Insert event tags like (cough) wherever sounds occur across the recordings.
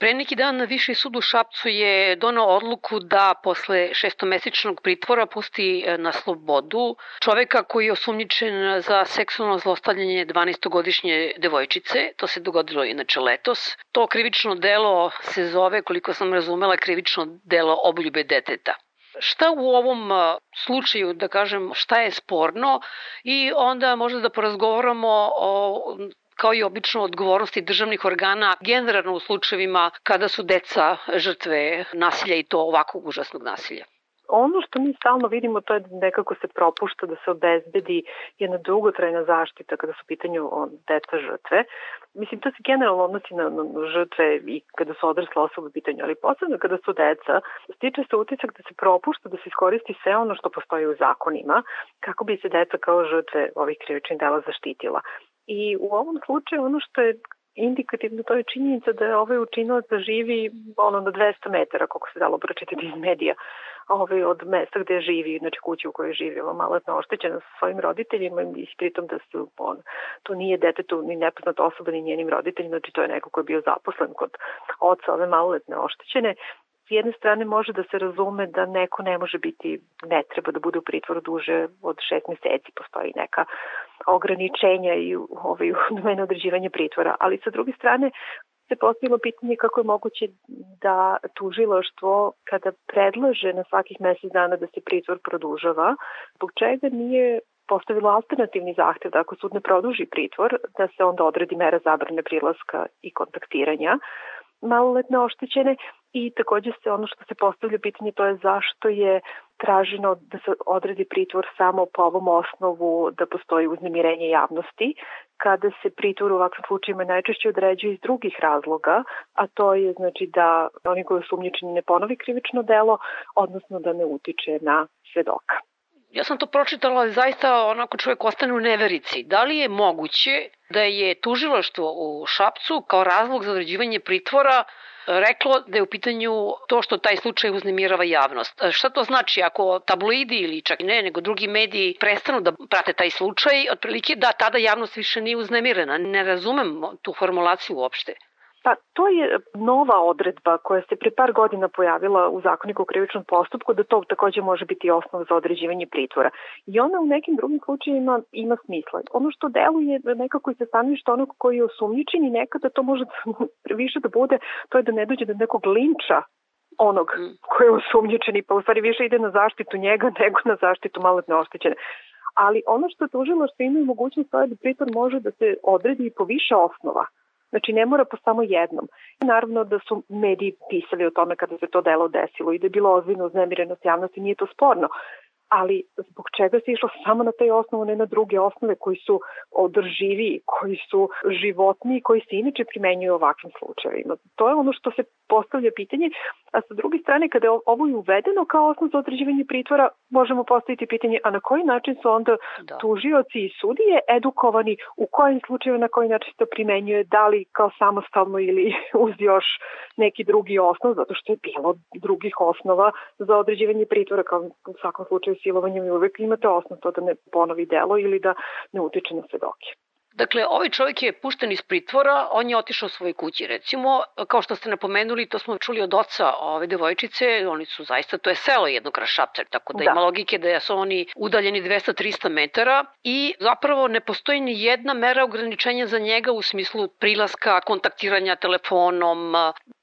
Pre neki dan Viši sud u Šapcu je donao odluku da posle šestomesečnog pritvora pusti e, na slobodu čoveka koji je osumnjičen za seksualno zlostavljanje 12-godišnje devojčice. To se dogodilo inače letos. To krivično delo se zove, koliko sam razumela, krivično delo obljube deteta šta u ovom e, slučaju, da kažem, šta je sporno i onda možda da porazgovaramo o kao i obično odgovornosti državnih organa generalno u slučajevima kada su deca žrtve nasilja i to ovakvog užasnog nasilja. Ono što mi stalno vidimo to je da nekako se propušta da se obezbedi jedna dugotrajna zaštita kada su pitanju o deca žrtve. Mislim, to se generalno odnosi na, na žrtve i kada su odrasle osobe u pitanju, ali posebno kada su deca, stiče se utisak da se propušta da se iskoristi sve ono što postoji u zakonima kako bi se deca kao žrtve ovih krivičnih dela zaštitila. I u ovom slučaju ono što je indikativno to je činjenica da je ovaj učinilac da živi ono na 200 metara, kako se dalo pročitati iz medija, ovaj, od mesta gde živi, znači kuće u kojoj živi ova maletna oštećena sa svojim roditeljima i pritom da su, on, to nije detetu ni nepoznata osoba ni njenim roditeljima, znači to je neko ko je bio zaposlen kod oca ove maloletne oštećene s jedne strane može da se razume da neko ne može biti, ne treba da bude u pritvoru duže od šest meseci, postoji neka ograničenja i ovaj, u domenu određivanja pritvora, ali sa druge strane se postavilo pitanje kako je moguće da tužilaštvo kada predlaže na svakih mesec dana da se pritvor produžava, zbog čega nije postavilo alternativni zahtev da ako sud ne produži pritvor, da se onda odredi mera zabrane prilaska i kontaktiranja maloletne oštećene i takođe se ono što se postavlja pitanje to je zašto je traženo da se odredi pritvor samo po ovom osnovu da postoji uznemirenje javnosti, kada se pritvor u ovakvim slučajima najčešće određuje iz drugih razloga, a to je znači da oni koji su umnječeni ne ponovi krivično delo, odnosno da ne utiče na svedoka. Ja sam to pročitala, ali zaista onako čovjek ostane u neverici. Da li je moguće da je tužilaštvo u Šapcu kao razlog za određivanje pritvora reklo da je u pitanju to što taj slučaj uznemirava javnost. Šta to znači ako tabloidi ili čak ne, nego drugi mediji prestanu da prate taj slučaj, otprilike da tada javnost više nije uznemirena. Ne razumem tu formulaciju uopšte. Pa to je nova odredba koja se pre par godina pojavila u zakoniku o krivičnom postupku da to takođe može biti osnov za određivanje pritvora. I ona u nekim drugim slučajima ima smisla. Ono što deluje nekako i sa stanovišta onog koji je osumnjičen i nekada to može da, (laughs) više da bude, to je da ne dođe do nekog linča onog mm. koji je osumnjičen i pa u stvari više ide na zaštitu njega (laughs) nego na zaštitu maletne oštećene. Ali ono što tužilo što imaju mogućnost to je da pritvor može da se odredi i po više osnova. Znači ne mora po samo jednom. Naravno da su mediji pisali o tome kada se to delo desilo i da je bilo ozbiljno uznemirenost javnosti, nije to sporno ali zbog čega se išlo samo na taj osnovu, ne na druge osnove koji su održivi, koji su životni, koji se inače primenjuju u ovakvim slučajevima. To je ono što se postavlja pitanje, a sa druge strane kada je ovo je uvedeno kao osnov za određivanje pritvora, možemo postaviti pitanje, a na koji način su onda da. tužioci i sudije edukovani, u kojim slučajevima na koji način se to primenjuje, da li kao samostalno ili (laughs) uz još neki drugi osnov, zato što je bilo drugih osnova za određivanje pritvora, kao u svakom slučaju silovanjem i uvek imate osnov to da ne ponovi delo ili da ne utiče na svedoke. Dakle, ovaj čovjek je pušten iz pritvora, on je otišao u svoje kući, recimo, kao što ste napomenuli, to smo čuli od oca ove devojčice, oni su zaista, to je selo jednog rašapca, tako da, da. ima logike da su oni udaljeni 200-300 metara i zapravo ne postoji ni jedna mera ograničenja za njega u smislu prilaska, kontaktiranja telefonom,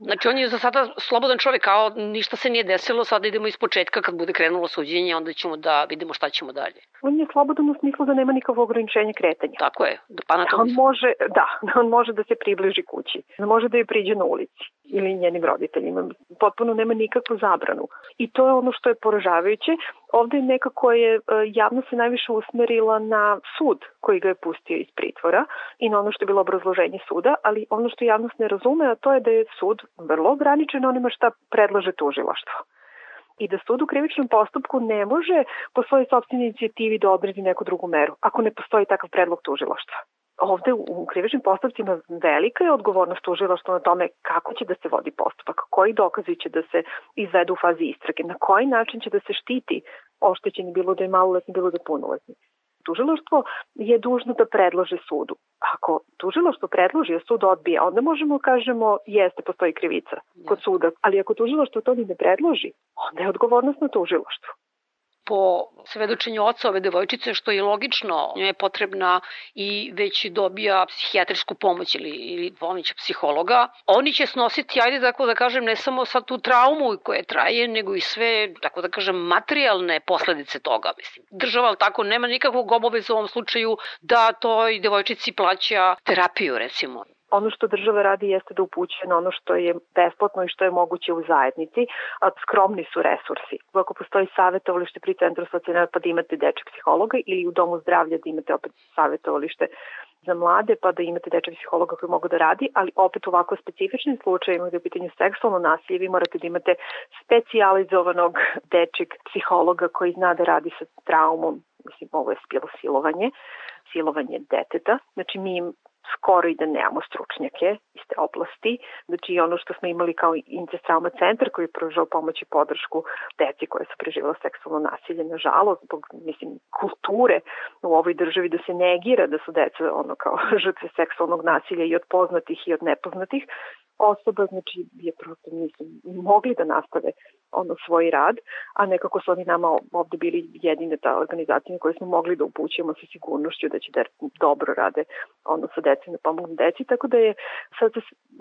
Znači, on je za sada slobodan čovjek, kao ništa se nije desilo, sada idemo iz početka kad bude krenulo suđenje, onda ćemo da vidimo šta ćemo dalje. On je slobodan u smislu da nema nikakvo ograničenje kretanja. Tako je, da pa na to... On može, da, (laughs) on može da se približi kući, da može da je priđe na ulici ili njenim roditeljima. Potpuno nema nikakvu zabranu. I to je ono što je poražavajuće. Ovde nekako je e, javno se najviše usmerila na sud koji ga je pustio iz pritvora i na ono što je bilo obrazloženje suda, ali ono što javnost ne razume, a to je da je sud vrlo ograničen onima šta predlaže tužilaštvo i da sud u krivičnom postupku ne može po svojoj sobstvenoj inicijativi da odredi neku drugu meru, ako ne postoji takav predlog tužilaštva ovde u krivičnim postupcima velika je odgovornost tužilaštva na tome kako će da se vodi postupak, koji dokazi će da se izvedu u fazi istrage, na koji način će da se štiti oštećeni bilo da je maloletni, bilo da je punoletni. Tužilaštvo je dužno da predloži sudu. Ako tužilaštvo predloži, a sud odbije, onda možemo kažemo jeste, postoji krivica kod suda. Ali ako tužilaštvo to ni ne predloži, onda je odgovornost na tužilaštvu po svedočenju oca ove devojčice, što je logično, njoj je potrebna i već dobija psihijatrijsku pomoć ili, ili bolnića psihologa, oni će snositi, ajde tako da kažem, ne samo sad tu traumu koja traje, nego i sve, tako da kažem, materijalne posledice toga. Mislim, država tako nema nikakvog obaveza u ovom slučaju da toj devojčici plaća terapiju, recimo. Ono što država radi jeste da upućuje na ono što je besplatno i što je moguće u zajednici, a skromni su resursi. Ako postoji savjetovalište pri centru socijalne pa da imate dečeg psihologa ili u domu zdravlja da imate opet savjetovalište za mlade, pa da imate dečeg psihologa koji mogu da radi, ali opet u ovako specifičnim slučajima gde u pitanju seksualno nasilje, vi morate da imate specijalizovanog dečeg psihologa koji zna da radi sa traumom, mislim, ovo je bilo silovanje, silovanje deteta. Znači mi skoro i da nemamo stručnjake iz te oblasti. Znači ono što smo imali kao Incest Trauma centar koji je pružao pomoć i podršku deci koje su preživjela seksualno nasilje, nažalost, zbog mislim, kulture u ovoj državi da se negira da su deca ono kao (laughs) žrtve seksualnog nasilja i od poznatih i od nepoznatih, osoba, znači je prosto nisu mogli da nastave ono svoj rad, a nekako su oni nama ovde bili jedine ta organizacija koje smo mogli da upućujemo sa sigurnošću da će da dobro rade ono sa decom na pomognu deci, tako da je sad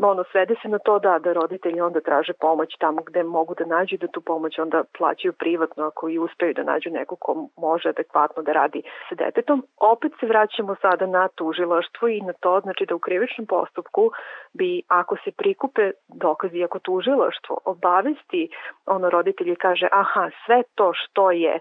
ono svede se na to da da roditelji onda traže pomoć tamo gde mogu da nađu da tu pomoć onda plaćaju privatno ako i uspeju da nađu neko ko može adekvatno da radi sa detetom. Opet se vraćamo sada na tužilaštvo i na to znači da u krivičnom postupku bi ako se pri prikupe dokazi ako tužilaštvo obavesti ono roditelji kaže aha sve to što je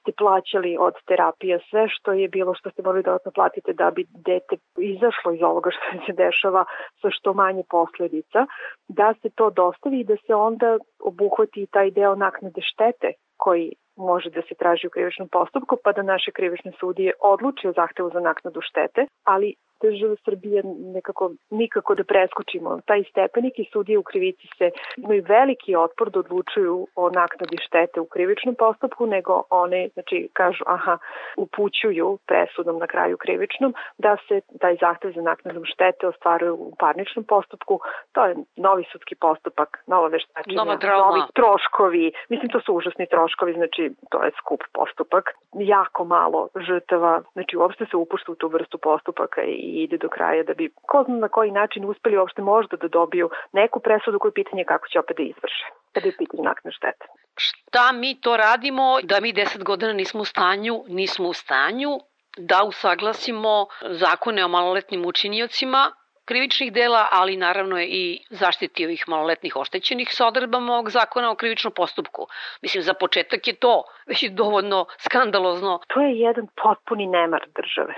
ste plaćali od terapije, sve što je bilo što ste morali dodatno platite da bi dete izašlo iz ovoga što se dešava sa što manje posledica, da se to dostavi i da se onda obuhvati taj deo naknade štete koji može da se traži u krivičnom postupku, pa da naše krivične sudije odluči o zahtevu za naknadu štete, ali država Srbije nekako nikako da preskočimo taj stepenik i sudije u krivici se imaju veliki otpor da odlučuju o naknadi štete u krivičnom postupku, nego one znači, kažu aha, upućuju presudom na kraju krivičnom da se taj zahtev za naknadom štete ostvaruje u parničnom postupku. To je novi sudski postupak, nova veštačenja, novi troškovi. Mislim, to su užasni troškovi, znači to je skup postupak. Jako malo žrtava, znači uopšte se upušta u tu vrstu postupaka i ide do kraja da bi ko zna na koji način uspeli uopšte možda da dobiju neku presudu koju pitanje kako će opet da izvrše kada je pitanje nakon štete. Šta mi to radimo da mi 10 godina nismo u stanju, nismo u stanju da usaglasimo zakone o maloletnim učiniocima krivičnih dela, ali naravno i zaštiti ovih maloletnih oštećenih sa odredbama ovog zakona o krivičnom postupku. Mislim, za početak je to već dovoljno skandalozno. To je jedan potpuni nemar države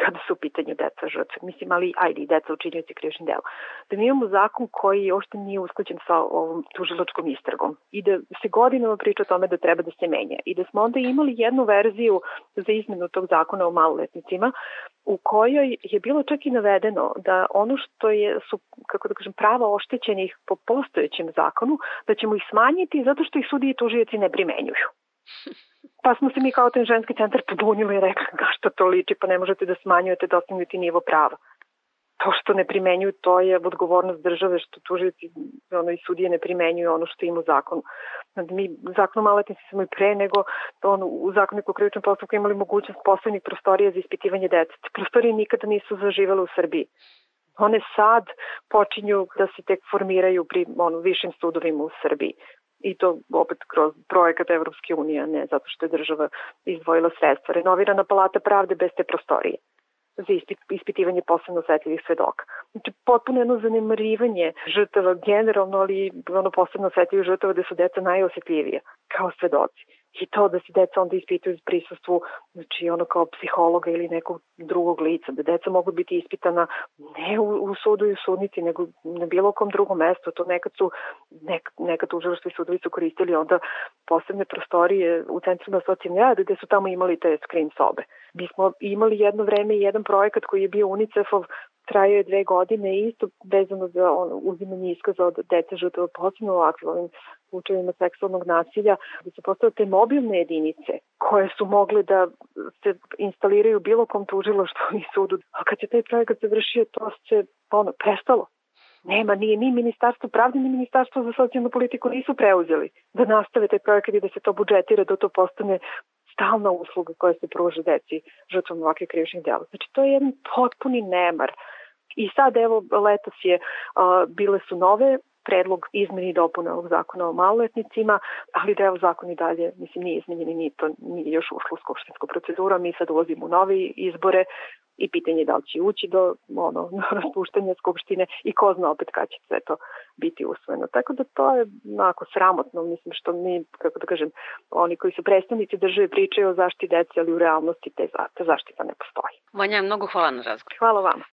kada su u pitanju deca žrtve, mislim, ali ajde i deca učinjujući krivični delo. Da mi imamo zakon koji ošte nije usklađen sa ovom tužilačkom istragom i da se godinama priča o tome da treba da se menja i da smo onda imali jednu verziju za izmenu tog zakona o maloletnicima u kojoj je bilo čak i navedeno da ono što je, su, kako da kažem, prava oštećenih po postojećem zakonu, da ćemo ih smanjiti zato što ih sudije i tužioci ne primenjuju. (laughs) Pa smo se mi kao ten ženski centar pobunili i rekli ga što to liči, pa ne možete da smanjujete, da ostavljate nivo prava. To što ne primenjuju, to je odgovornost države što tužiti ono, i sudije ne primenjuju ono što ima u zakonu. Mi zakon o maletnici smo i pre nego ono, u zakoniku krivičnom postupku imali mogućnost posebnih prostorija za ispitivanje deteta. Prostorije nikada nisu zaživale u Srbiji. One sad počinju da se tek formiraju pri ono, višim sudovima u Srbiji i to opet kroz projekat Evropske unije, ne zato što je država izdvojila sredstva. Renovirana palata pravde bez te prostorije za ispitivanje posebno osetljivih svedoka. Znači, potpuno jedno zanemarivanje žrtava generalno, ali ono posebno osetljivih žrtava gde su deca najosetljivija kao svedoci i to da se deca onda ispituju u prisustvu, znači ono kao psihologa ili nekog drugog lica, da deca mogu biti ispitana ne u, u sudu i u sudnici, nego na bilo kom drugom mestu, to nekad su, nek, nekad tužilaštvo sudovi su koristili onda posebne prostorije u centrima socijalne rade gde su tamo imali te screen sobe. Mi smo imali jedno vreme jedan projekat koji je bio UNICEF-ov traje dve godine i isto vezano za ono, uzimanje iskaza od dece žrtava posebno u ovim slučajevima seksualnog nasilja, da se postao te mobilne jedinice koje su mogle da se instaliraju bilo kom tužiloštvu i sudu. A kad se taj projekat završio, to se ono, prestalo. Nema, nije ni Ministarstvo pravde, ni Ministarstvo za socijalnu politiku nisu preuzeli da nastave taj projekat i da se to budžetira, da to postane stalna usluga koja se pruža deci žrtvom ovakve krivičnih dela. Znači, to je jedan potpuni nemar. I sad, evo, letos je, a, bile su nove predlog izmeni i dopuna ovog zakona o maloletnicima, ali da je zakon i dalje, mislim, nije izmenjen i nije, to, nije još ušlo u skupštinsku proceduru, mi sad ulazimo u novi izbore, i pitanje da li će ući do ono, (laughs) raspuštanja skupštine i ko zna opet kada će sve to biti usvojeno. Tako da to je onako sramotno, mislim što mi, kako da kažem, oni koji su predstavnici države pričaju o zaštiti dece, ali u realnosti te, te zaštita ne postoji. Vanja, mnogo hvala na razgovor. Hvala vama.